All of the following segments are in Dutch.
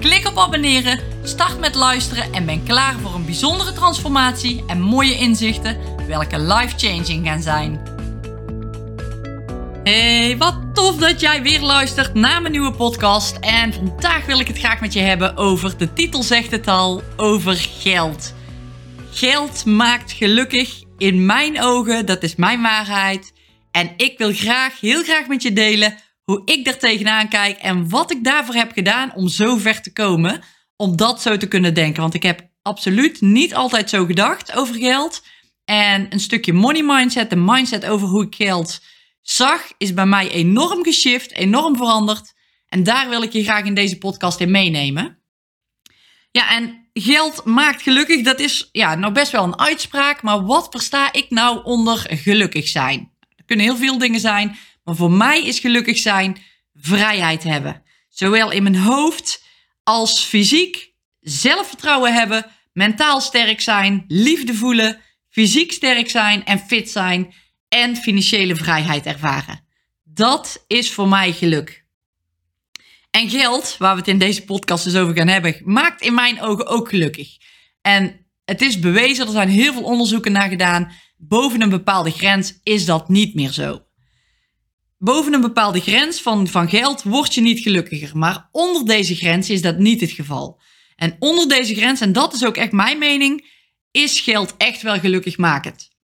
Klik op abonneren, start met luisteren en ben klaar voor een bijzondere transformatie en mooie inzichten welke life-changing gaan zijn. Hey, wat tof dat jij weer luistert naar mijn nieuwe podcast. En vandaag wil ik het graag met je hebben over, de titel zegt het al, over geld. Geld maakt gelukkig in mijn ogen, dat is mijn waarheid. En ik wil graag, heel graag met je delen hoe ik daar tegenaan kijk en wat ik daarvoor heb gedaan om zo ver te komen. Om dat zo te kunnen denken. Want ik heb absoluut niet altijd zo gedacht over geld. En een stukje money mindset, de mindset over hoe ik geld zag, is bij mij enorm geshift, enorm veranderd. En daar wil ik je graag in deze podcast in meenemen. Ja, en geld maakt gelukkig, dat is ja, nou best wel een uitspraak. Maar wat versta ik nou onder gelukkig zijn? Er kunnen heel veel dingen zijn. Maar voor mij is gelukkig zijn vrijheid hebben. Zowel in mijn hoofd als fysiek. Zelfvertrouwen hebben, mentaal sterk zijn, liefde voelen, fysiek sterk zijn en fit zijn en financiële vrijheid ervaren. Dat is voor mij geluk. En geld, waar we het in deze podcast dus over gaan hebben, maakt in mijn ogen ook gelukkig. En het is bewezen, er zijn heel veel onderzoeken naar gedaan. Boven een bepaalde grens is dat niet meer zo boven een bepaalde grens van, van geld word je niet gelukkiger. Maar onder deze grens is dat niet het geval. En onder deze grens, en dat is ook echt mijn mening, is geld echt wel gelukkig makend.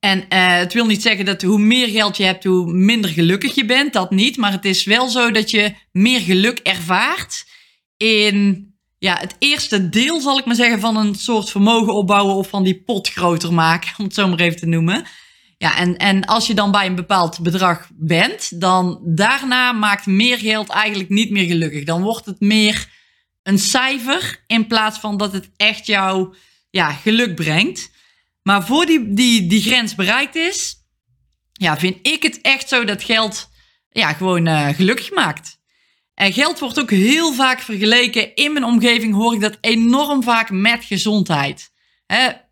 En uh, het wil niet zeggen dat hoe meer geld je hebt, hoe minder gelukkig je bent. Dat niet. Maar het is wel zo dat je meer geluk ervaart in ja, het eerste deel, zal ik maar zeggen, van een soort vermogen opbouwen of van die pot groter maken, om het zo maar even te noemen. Ja, en, en als je dan bij een bepaald bedrag bent, dan daarna maakt meer geld eigenlijk niet meer gelukkig. Dan wordt het meer een cijfer in plaats van dat het echt jou ja, geluk brengt. Maar voor die, die, die grens bereikt is, ja, vind ik het echt zo dat geld ja, gewoon uh, gelukkig maakt. En geld wordt ook heel vaak vergeleken. In mijn omgeving hoor ik dat enorm vaak met gezondheid.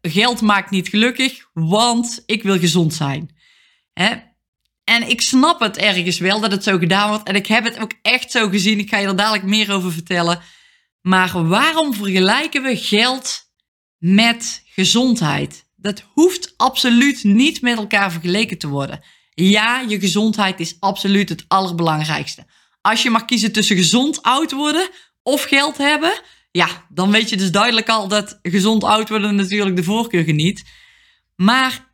Geld maakt niet gelukkig, want ik wil gezond zijn. En ik snap het ergens wel dat het zo gedaan wordt. En ik heb het ook echt zo gezien. Ik ga je er dadelijk meer over vertellen. Maar waarom vergelijken we geld met gezondheid? Dat hoeft absoluut niet met elkaar vergeleken te worden. Ja, je gezondheid is absoluut het allerbelangrijkste. Als je mag kiezen tussen gezond oud worden of geld hebben, ja, dan weet je dus duidelijk al dat gezond oud worden natuurlijk de voorkeur geniet. Maar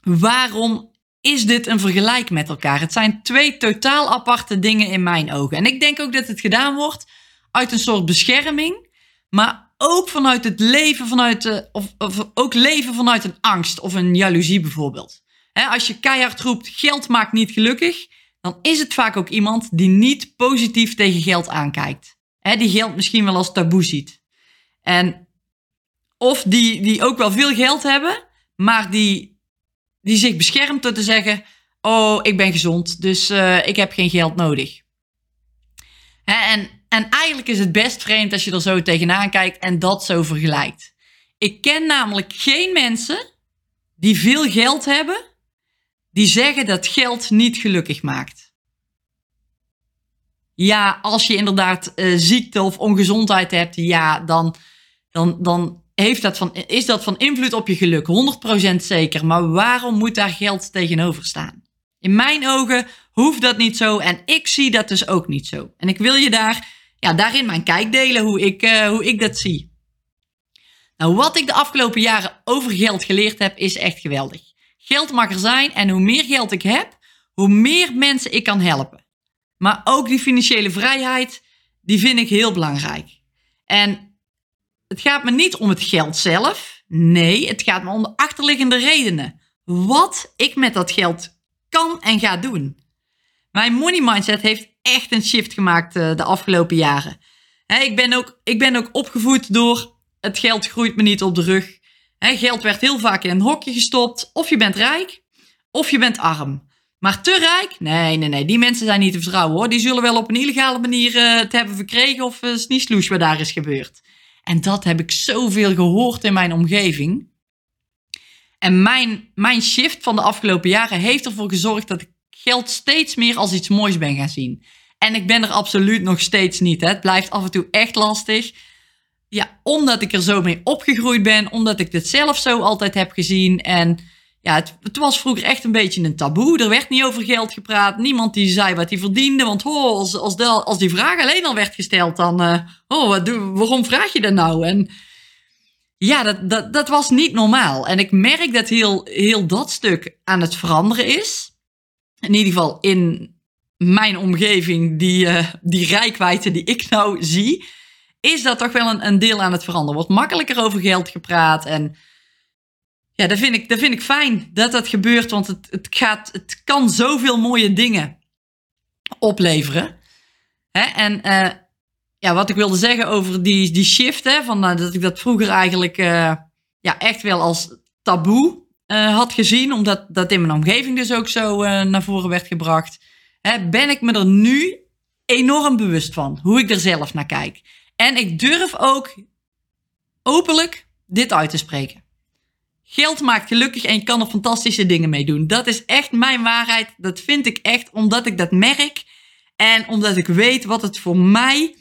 waarom is dit een vergelijk met elkaar? Het zijn twee totaal aparte dingen in mijn ogen. En ik denk ook dat het gedaan wordt uit een soort bescherming, maar ook vanuit het leven, vanuit de, of, of ook leven vanuit een angst of een jaloezie bijvoorbeeld. als je keihard roept geld maakt niet gelukkig, dan is het vaak ook iemand die niet positief tegen geld aankijkt hè, die geld misschien wel als taboe ziet. En of die, die ook wel veel geld hebben, maar die, die zich beschermt door te zeggen: Oh, ik ben gezond, dus uh, ik heb geen geld nodig. Hè, en, en eigenlijk is het best vreemd als je er zo tegenaan kijkt en dat zo vergelijkt. Ik ken namelijk geen mensen die veel geld hebben, die zeggen dat geld niet gelukkig maakt. Ja, als je inderdaad uh, ziekte of ongezondheid hebt, ja, dan, dan, dan heeft dat van, is dat van invloed op je geluk. 100% zeker. Maar waarom moet daar geld tegenover staan? In mijn ogen hoeft dat niet zo en ik zie dat dus ook niet zo. En ik wil je daar, ja, daarin mijn kijk delen hoe ik, uh, hoe ik dat zie. Nou, wat ik de afgelopen jaren over geld geleerd heb, is echt geweldig. Geld mag er zijn en hoe meer geld ik heb, hoe meer mensen ik kan helpen. Maar ook die financiële vrijheid, die vind ik heel belangrijk. En het gaat me niet om het geld zelf. Nee, het gaat me om de achterliggende redenen. Wat ik met dat geld kan en ga doen. Mijn money mindset heeft echt een shift gemaakt uh, de afgelopen jaren. ik, ben ook, ik ben ook opgevoed door het geld groeit me niet op de rug. geld werd heel vaak in een hokje gestopt. Of je bent rijk, of je bent arm. Maar te rijk? Nee, nee, nee. Die mensen zijn niet te vertrouwen hoor. Die zullen wel op een illegale manier uh, het hebben verkregen of uh, sniesloes wat daar is gebeurd. En dat heb ik zoveel gehoord in mijn omgeving. En mijn, mijn shift van de afgelopen jaren heeft ervoor gezorgd dat ik geld steeds meer als iets moois ben gaan zien. En ik ben er absoluut nog steeds niet. Het blijft af en toe echt lastig. Ja, omdat ik er zo mee opgegroeid ben, omdat ik dit zelf zo altijd heb gezien. En ja, het, het, was vroeger echt een beetje een taboe. Er werd niet over geld gepraat. Niemand die zei wat hij verdiende. Want oh, als, als, als die vraag alleen al werd gesteld, dan... Oh, wat waarom vraag je dat nou? En ja, dat, dat, dat was niet normaal. En ik merk dat heel, heel dat stuk aan het veranderen is. In ieder geval in mijn omgeving, die, uh, die rijkwijde die ik nou zie... is dat toch wel een, een deel aan het veranderen. Wordt makkelijker over geld gepraat en ja, dat vind ik, dat vind ik fijn dat dat gebeurt, want het, het, gaat, het kan zoveel mooie dingen opleveren. Hè? En uh, ja, wat ik wilde zeggen over die, die shift, hè, van, uh, dat ik dat vroeger eigenlijk uh, ja, echt wel als taboe had gezien, omdat dat in mijn omgeving dus ook zo naar voren werd gebracht, hè, ben ik me er nu enorm bewust van, hoe ik er zelf naar kijk. En ik durf ook openlijk dit uit te spreken. Geld maakt gelukkig en je kan er fantastische dingen mee doen. Dat is echt mijn waarheid. Dat vind ik echt omdat ik dat merk. En omdat ik weet wat het voor mij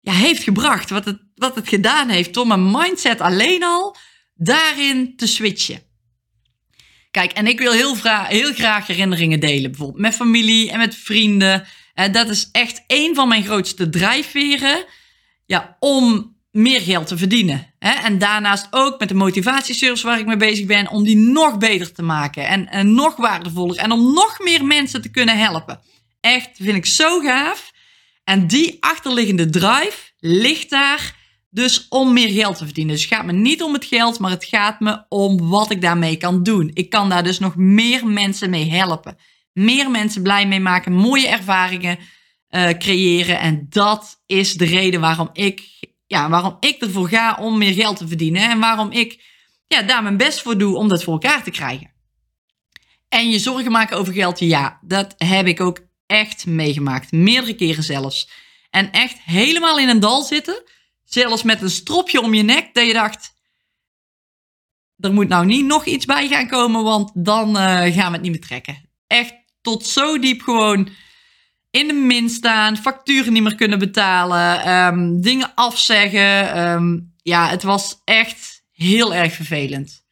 ja, heeft gebracht. Wat het, wat het gedaan heeft door mijn mindset alleen al daarin te switchen. Kijk, en ik wil heel, heel graag herinneringen delen. Bijvoorbeeld met familie en met vrienden. En dat is echt een van mijn grootste drijfveren. Ja, om meer geld te verdienen. Hè? En daarnaast ook met de motivatieservice waar ik mee bezig ben, om die nog beter te maken en, en nog waardevoller en om nog meer mensen te kunnen helpen. Echt, vind ik zo gaaf. En die achterliggende drive ligt daar dus om meer geld te verdienen. Dus het gaat me niet om het geld, maar het gaat me om wat ik daarmee kan doen. Ik kan daar dus nog meer mensen mee helpen. Meer mensen blij mee maken, mooie ervaringen uh, creëren. En dat is de reden waarom ik ja, waarom ik ervoor ga om meer geld te verdienen. En waarom ik ja, daar mijn best voor doe om dat voor elkaar te krijgen. En je zorgen maken over geld, ja, dat heb ik ook echt meegemaakt. Meerdere keren zelfs. En echt helemaal in een dal zitten. Zelfs met een stropje om je nek. Dat je dacht, er moet nou niet nog iets bij gaan komen, want dan uh, gaan we het niet meer trekken. Echt tot zo diep gewoon in de min staan, facturen niet meer kunnen betalen, um, dingen afzeggen. Um, ja, het was echt heel erg vervelend.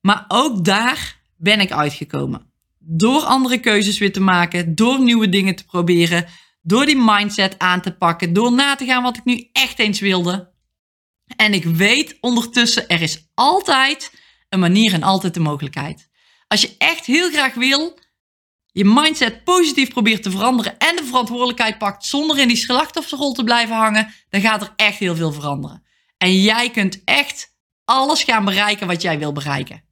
Maar ook daar ben ik uitgekomen. Door andere keuzes weer te maken, door nieuwe dingen te proberen, door die mindset aan te pakken, door na te gaan wat ik nu echt eens wilde. En ik weet ondertussen, er is altijd een manier en altijd de mogelijkheid. Als je echt heel graag wil, je mindset positief probeert te veranderen en de verantwoordelijkheid pakt zonder in die slachtofferrol te blijven hangen, dan gaat er echt heel veel veranderen. En jij kunt echt alles gaan bereiken wat jij wil bereiken.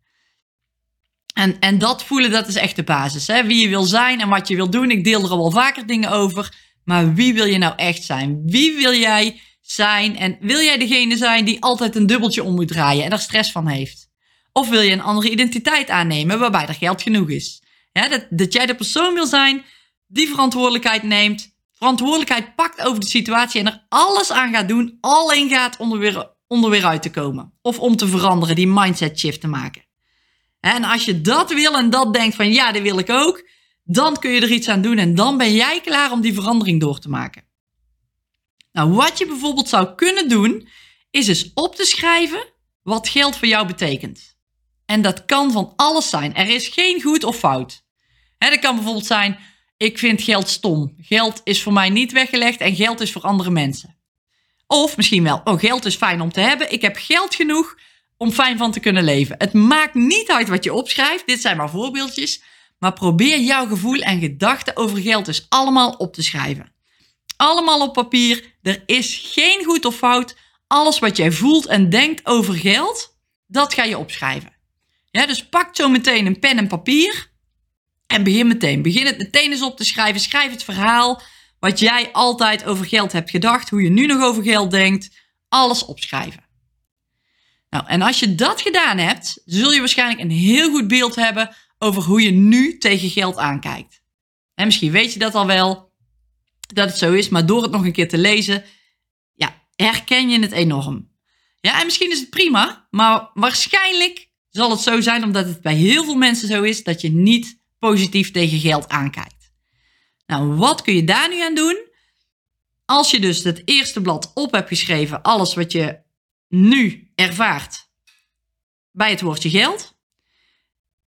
En, en dat voelen, dat is echt de basis. Hè? Wie je wil zijn en wat je wil doen. Ik deel er al wel vaker dingen over. Maar wie wil je nou echt zijn? Wie wil jij zijn? En wil jij degene zijn die altijd een dubbeltje om moet draaien en er stress van heeft? Of wil je een andere identiteit aannemen waarbij er geld genoeg is? Dat, dat jij de persoon wil zijn die verantwoordelijkheid neemt, verantwoordelijkheid pakt over de situatie en er alles aan gaat doen, alleen gaat om er weer, om weer uit te komen. Of om te veranderen, die mindset shift te maken. En als je dat wil en dat denkt van ja, dat wil ik ook, dan kun je er iets aan doen en dan ben jij klaar om die verandering door te maken. Nou, wat je bijvoorbeeld zou kunnen doen, is eens op te schrijven wat geld voor jou betekent. En dat kan van alles zijn. Er is geen goed of fout. Hè, dat kan bijvoorbeeld zijn, ik vind geld stom. Geld is voor mij niet weggelegd en geld is voor andere mensen. Of misschien wel, oh geld is fijn om te hebben. Ik heb geld genoeg om fijn van te kunnen leven. Het maakt niet uit wat je opschrijft. Dit zijn maar voorbeeldjes. Maar probeer jouw gevoel en gedachten over geld dus allemaal op te schrijven. Allemaal op papier. Er is geen goed of fout. Alles wat jij voelt en denkt over geld, dat ga je opschrijven. Ja, dus pak zo meteen een pen en papier en begin meteen. Begin het meteen eens op te schrijven. Schrijf het verhaal wat jij altijd over geld hebt gedacht, hoe je nu nog over geld denkt, alles opschrijven. Nou, en als je dat gedaan hebt, zul je waarschijnlijk een heel goed beeld hebben over hoe je nu tegen geld aankijkt. En misschien weet je dat al wel, dat het zo is, maar door het nog een keer te lezen, ja, herken je het enorm. Ja, en misschien is het prima, maar waarschijnlijk zal het zo zijn omdat het bij heel veel mensen zo is dat je niet positief tegen geld aankijkt. Nou, wat kun je daar nu aan doen? Als je dus het eerste blad op hebt geschreven, alles wat je nu ervaart bij het woordje geld,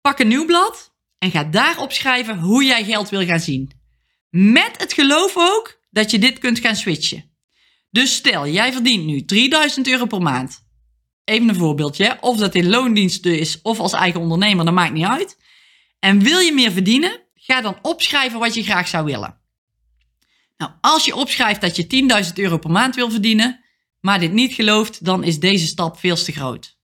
pak een nieuw blad en ga daarop schrijven hoe jij geld wil gaan zien. Met het geloof ook dat je dit kunt gaan switchen. Dus stel, jij verdient nu 3000 euro per maand. Even een voorbeeldje, of dat in loondienst is of als eigen ondernemer, dat maakt niet uit. En wil je meer verdienen, ga dan opschrijven wat je graag zou willen. Nou, als je opschrijft dat je 10.000 euro per maand wil verdienen, maar dit niet gelooft, dan is deze stap veel te groot.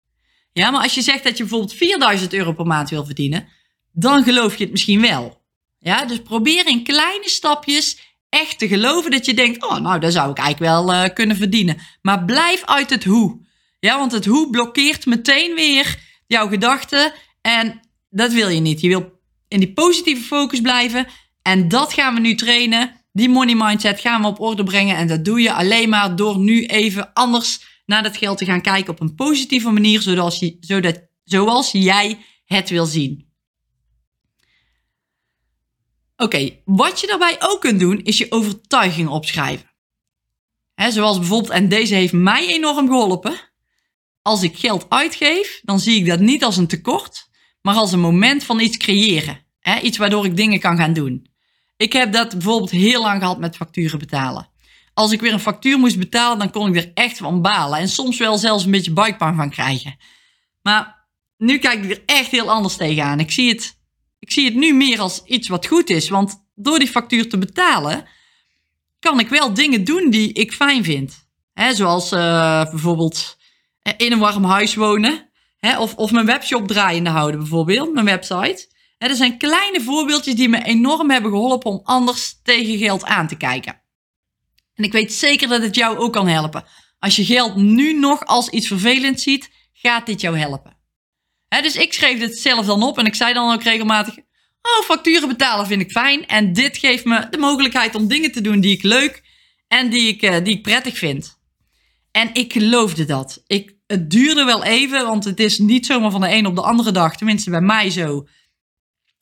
Ja, maar als je zegt dat je bijvoorbeeld 4.000 euro per maand wil verdienen, dan geloof je het misschien wel. Ja, dus probeer in kleine stapjes echt te geloven dat je denkt, oh nou, daar zou ik eigenlijk wel uh, kunnen verdienen. Maar blijf uit het hoe. Ja, want het hoe blokkeert meteen weer jouw gedachten en dat wil je niet. Je wil in die positieve focus blijven en dat gaan we nu trainen. Die money mindset gaan we op orde brengen en dat doe je alleen maar door nu even anders naar dat geld te gaan kijken op een positieve manier, zodat, je, zodat, zoals jij het wil zien. Oké, wat je daarbij ook kunt doen, is je overtuiging opschrijven. He, zoals bijvoorbeeld, en deze heeft mij enorm geholpen. Als ik geld uitgeef, dan zie ik dat niet als een tekort, maar als een moment van iets creëren. He, iets waardoor ik dingen kan gaan doen. Ik heb dat bijvoorbeeld heel lang gehad met facturen betalen. Als ik weer een factuur moest betalen, dan kon ik er echt van balen. En soms wel zelfs een beetje buikpijn van krijgen. Maar nu kijk ik er echt heel anders tegenaan. Ik zie het ik zie het nu meer als iets wat goed is. Want door die factuur te betalen, kan ik wel dingen doen die ik fijn vind. Zoals uh, bijvoorbeeld eh, in een warm huis wonen. He, of, of mijn webshop draaiende houden, bijvoorbeeld, mijn website. Er zijn kleine voorbeeldjes die me enorm hebben geholpen om anders tegen geld aan te kijken. En ik weet zeker dat het jou ook kan helpen. Als je geld nu nog als iets vervelends ziet, gaat dit jou helpen dus ik schreef dit zelf dan op en ik zei dan ook regelmatig: Oh, facturen betalen vind ik fijn. En dit geeft me de mogelijkheid om dingen te doen die ik leuk en die ik, uh, die ik prettig vind. En ik geloofde dat. Ik, het duurde wel even, want het is niet zomaar van de een op de andere dag, tenminste bij mij zo,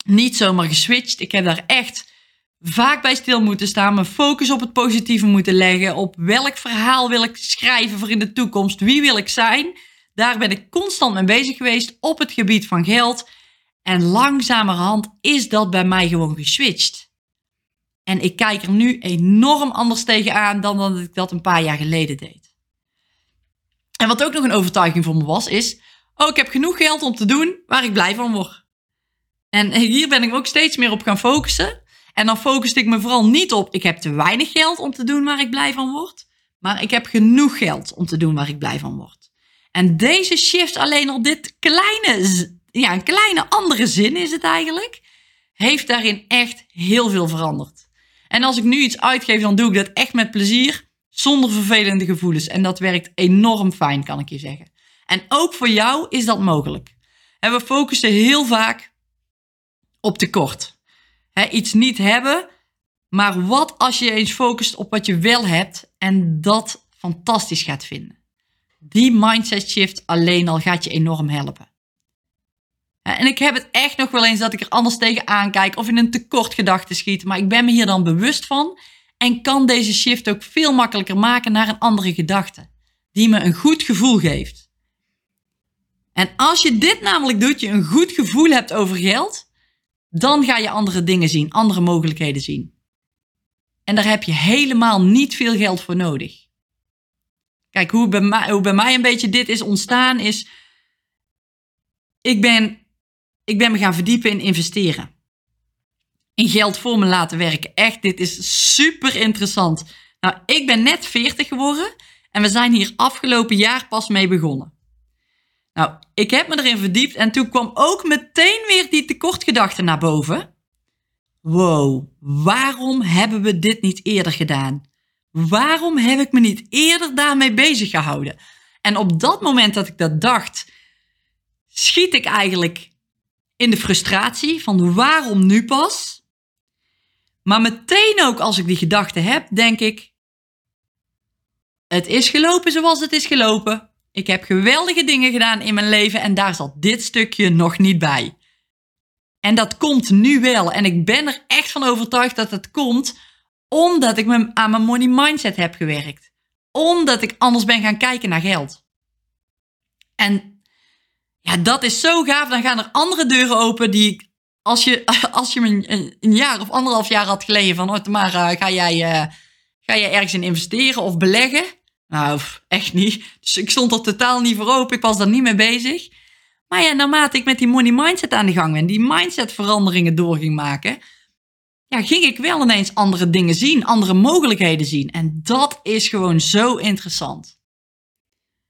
niet zomaar geswitcht. Ik heb daar echt vaak bij stil moeten staan, mijn focus op het positieve moeten leggen, op welk verhaal wil ik schrijven voor in de toekomst, wie wil ik zijn. Daar ben ik constant mee bezig geweest op het gebied van geld. En langzamerhand is dat bij mij gewoon geswitcht. En ik kijk er nu enorm anders tegenaan dan dat ik dat een paar jaar geleden deed. En wat ook nog een overtuiging voor me was, is: oh, ik heb genoeg geld om te doen waar ik blij van word. En hier ben ik ook steeds meer op gaan focussen. En dan focuste ik me vooral niet op: ik heb te weinig geld om te doen waar ik blij van word. Maar ik heb genoeg geld om te doen waar ik blij van word. En deze shift alleen al dit kleine, ja, een kleine andere zin is het eigenlijk, heeft daarin echt heel veel veranderd. En als ik nu iets uitgeef, dan doe ik dat echt met plezier, zonder vervelende gevoelens. En dat werkt enorm fijn, kan ik je zeggen. En ook voor jou is dat mogelijk. En we focussen heel vaak op tekort. Iets niet hebben, maar wat als je eens focust op wat je wel hebt en dat fantastisch gaat vinden? Die mindset shift alleen al gaat je enorm helpen. En ik heb het echt nog wel eens dat ik er anders tegen aankijk of in een tekort gedachte schiet, maar ik ben me hier dan bewust van en kan deze shift ook veel makkelijker maken naar een andere gedachte, die me een goed gevoel geeft. En als je dit namelijk doet, je een goed gevoel hebt over geld, dan ga je andere dingen zien, andere mogelijkheden zien. En daar heb je helemaal niet veel geld voor nodig. Kijk, hoe bij, mij, hoe bij mij een beetje dit is ontstaan is... Ik ben, ik ben me gaan verdiepen in investeren. In geld voor me laten werken. Echt, dit is super interessant. Nou, ik ben net 40 geworden en we zijn hier afgelopen jaar pas mee begonnen. Nou, ik heb me erin verdiept en toen kwam ook meteen weer die tekortgedachte naar boven. wow, waarom hebben we dit niet eerder gedaan? Waarom heb ik me niet eerder daarmee bezig gehouden? En op dat moment dat ik dat dacht, schiet ik eigenlijk in de frustratie van waarom nu pas? Maar meteen ook als ik die gedachte heb, denk ik, het is gelopen zoals het is gelopen. Ik heb geweldige dingen gedaan in mijn leven en daar zat dit stukje nog niet bij. En dat komt nu wel. En ik ben er echt van overtuigd dat het komt omdat ik aan mijn money mindset heb gewerkt. Omdat ik anders ben gaan kijken naar geld. En ja, dat is zo gaaf. Dan gaan er andere deuren open die ik, als je, als je me een, jaar of anderhalf jaar had geleden van, oh, Tamara, ga jij, uh, ga jij ergens in investeren of beleggen? Nou, echt niet. Dus ik stond er totaal niet voor open. Ik was daar niet mee bezig. Maar ja, naarmate ik met die money mindset aan de gang ben, die mindset veranderingen door ging maken, ja, ging ik wel ineens andere dingen zien, andere mogelijkheden zien. En dat is gewoon zo interessant.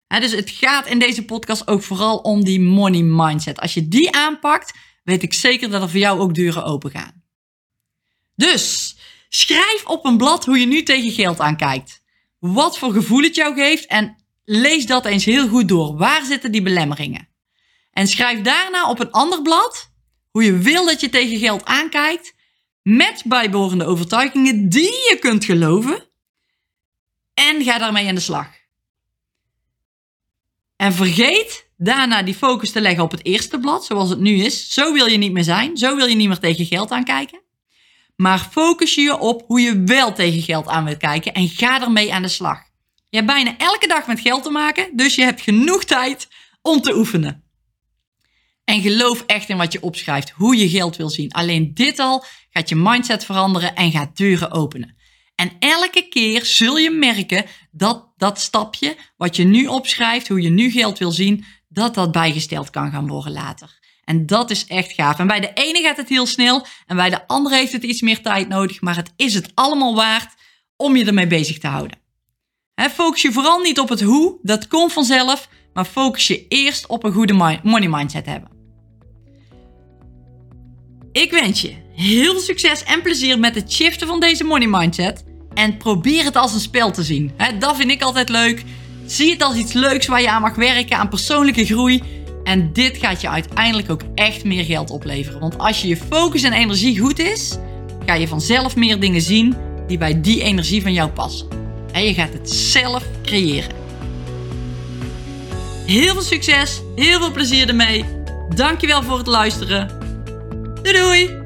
dus het gaat in deze podcast ook vooral om die money mindset. Als je die aanpakt, weet ik zeker dat er voor jou ook deuren open gaan. Dus schrijf op een blad hoe je nu tegen geld aankijkt. Wat voor gevoel het jou geeft en lees dat eens heel goed door. Waar zitten die belemmeringen? En schrijf daarna op een ander blad hoe je wil dat je tegen geld aankijkt met bijbehorende overtuigingen die je kunt geloven. En ga daarmee aan de slag. En vergeet daarna die focus te leggen op het eerste blad, zoals het nu is. Zo wil je niet meer zijn. Zo wil je niet meer tegen geld aankijken. Maar focus je op hoe je wel tegen geld aan wilt kijken en ga ermee aan de slag. Je hebt bijna elke dag met geld te maken, dus je hebt genoeg tijd om te oefenen. En geloof echt in wat je opschrijft, hoe je geld wil zien. Alleen dit al gaat je mindset veranderen en gaat deuren openen. En elke keer zul je merken dat dat stapje, wat je nu opschrijft, hoe je nu geld wil zien, dat dat bijgesteld kan gaan worden later. En dat is echt gaaf. En bij de ene gaat het heel snel en bij de andere heeft het iets meer tijd nodig, maar het is het allemaal waard om je ermee bezig te houden. focus je vooral niet op het hoe, dat komt vanzelf, maar focus je eerst op een goede money mindset hebben. Ik wens je heel veel succes en plezier met het shiften van deze money mindset. En probeer het als een spel te zien. dat vind ik altijd leuk. Zie het als iets leuks waar je aan mag werken, aan persoonlijke groei. En dit gaat je uiteindelijk ook echt meer geld opleveren. Want als je je focus en energie goed is, ga je vanzelf meer dingen zien die bij die energie van jou passen. En je gaat het zelf creëren. Heel veel succes, heel veel plezier ermee. Dankjewel voor het luisteren. Doei doei!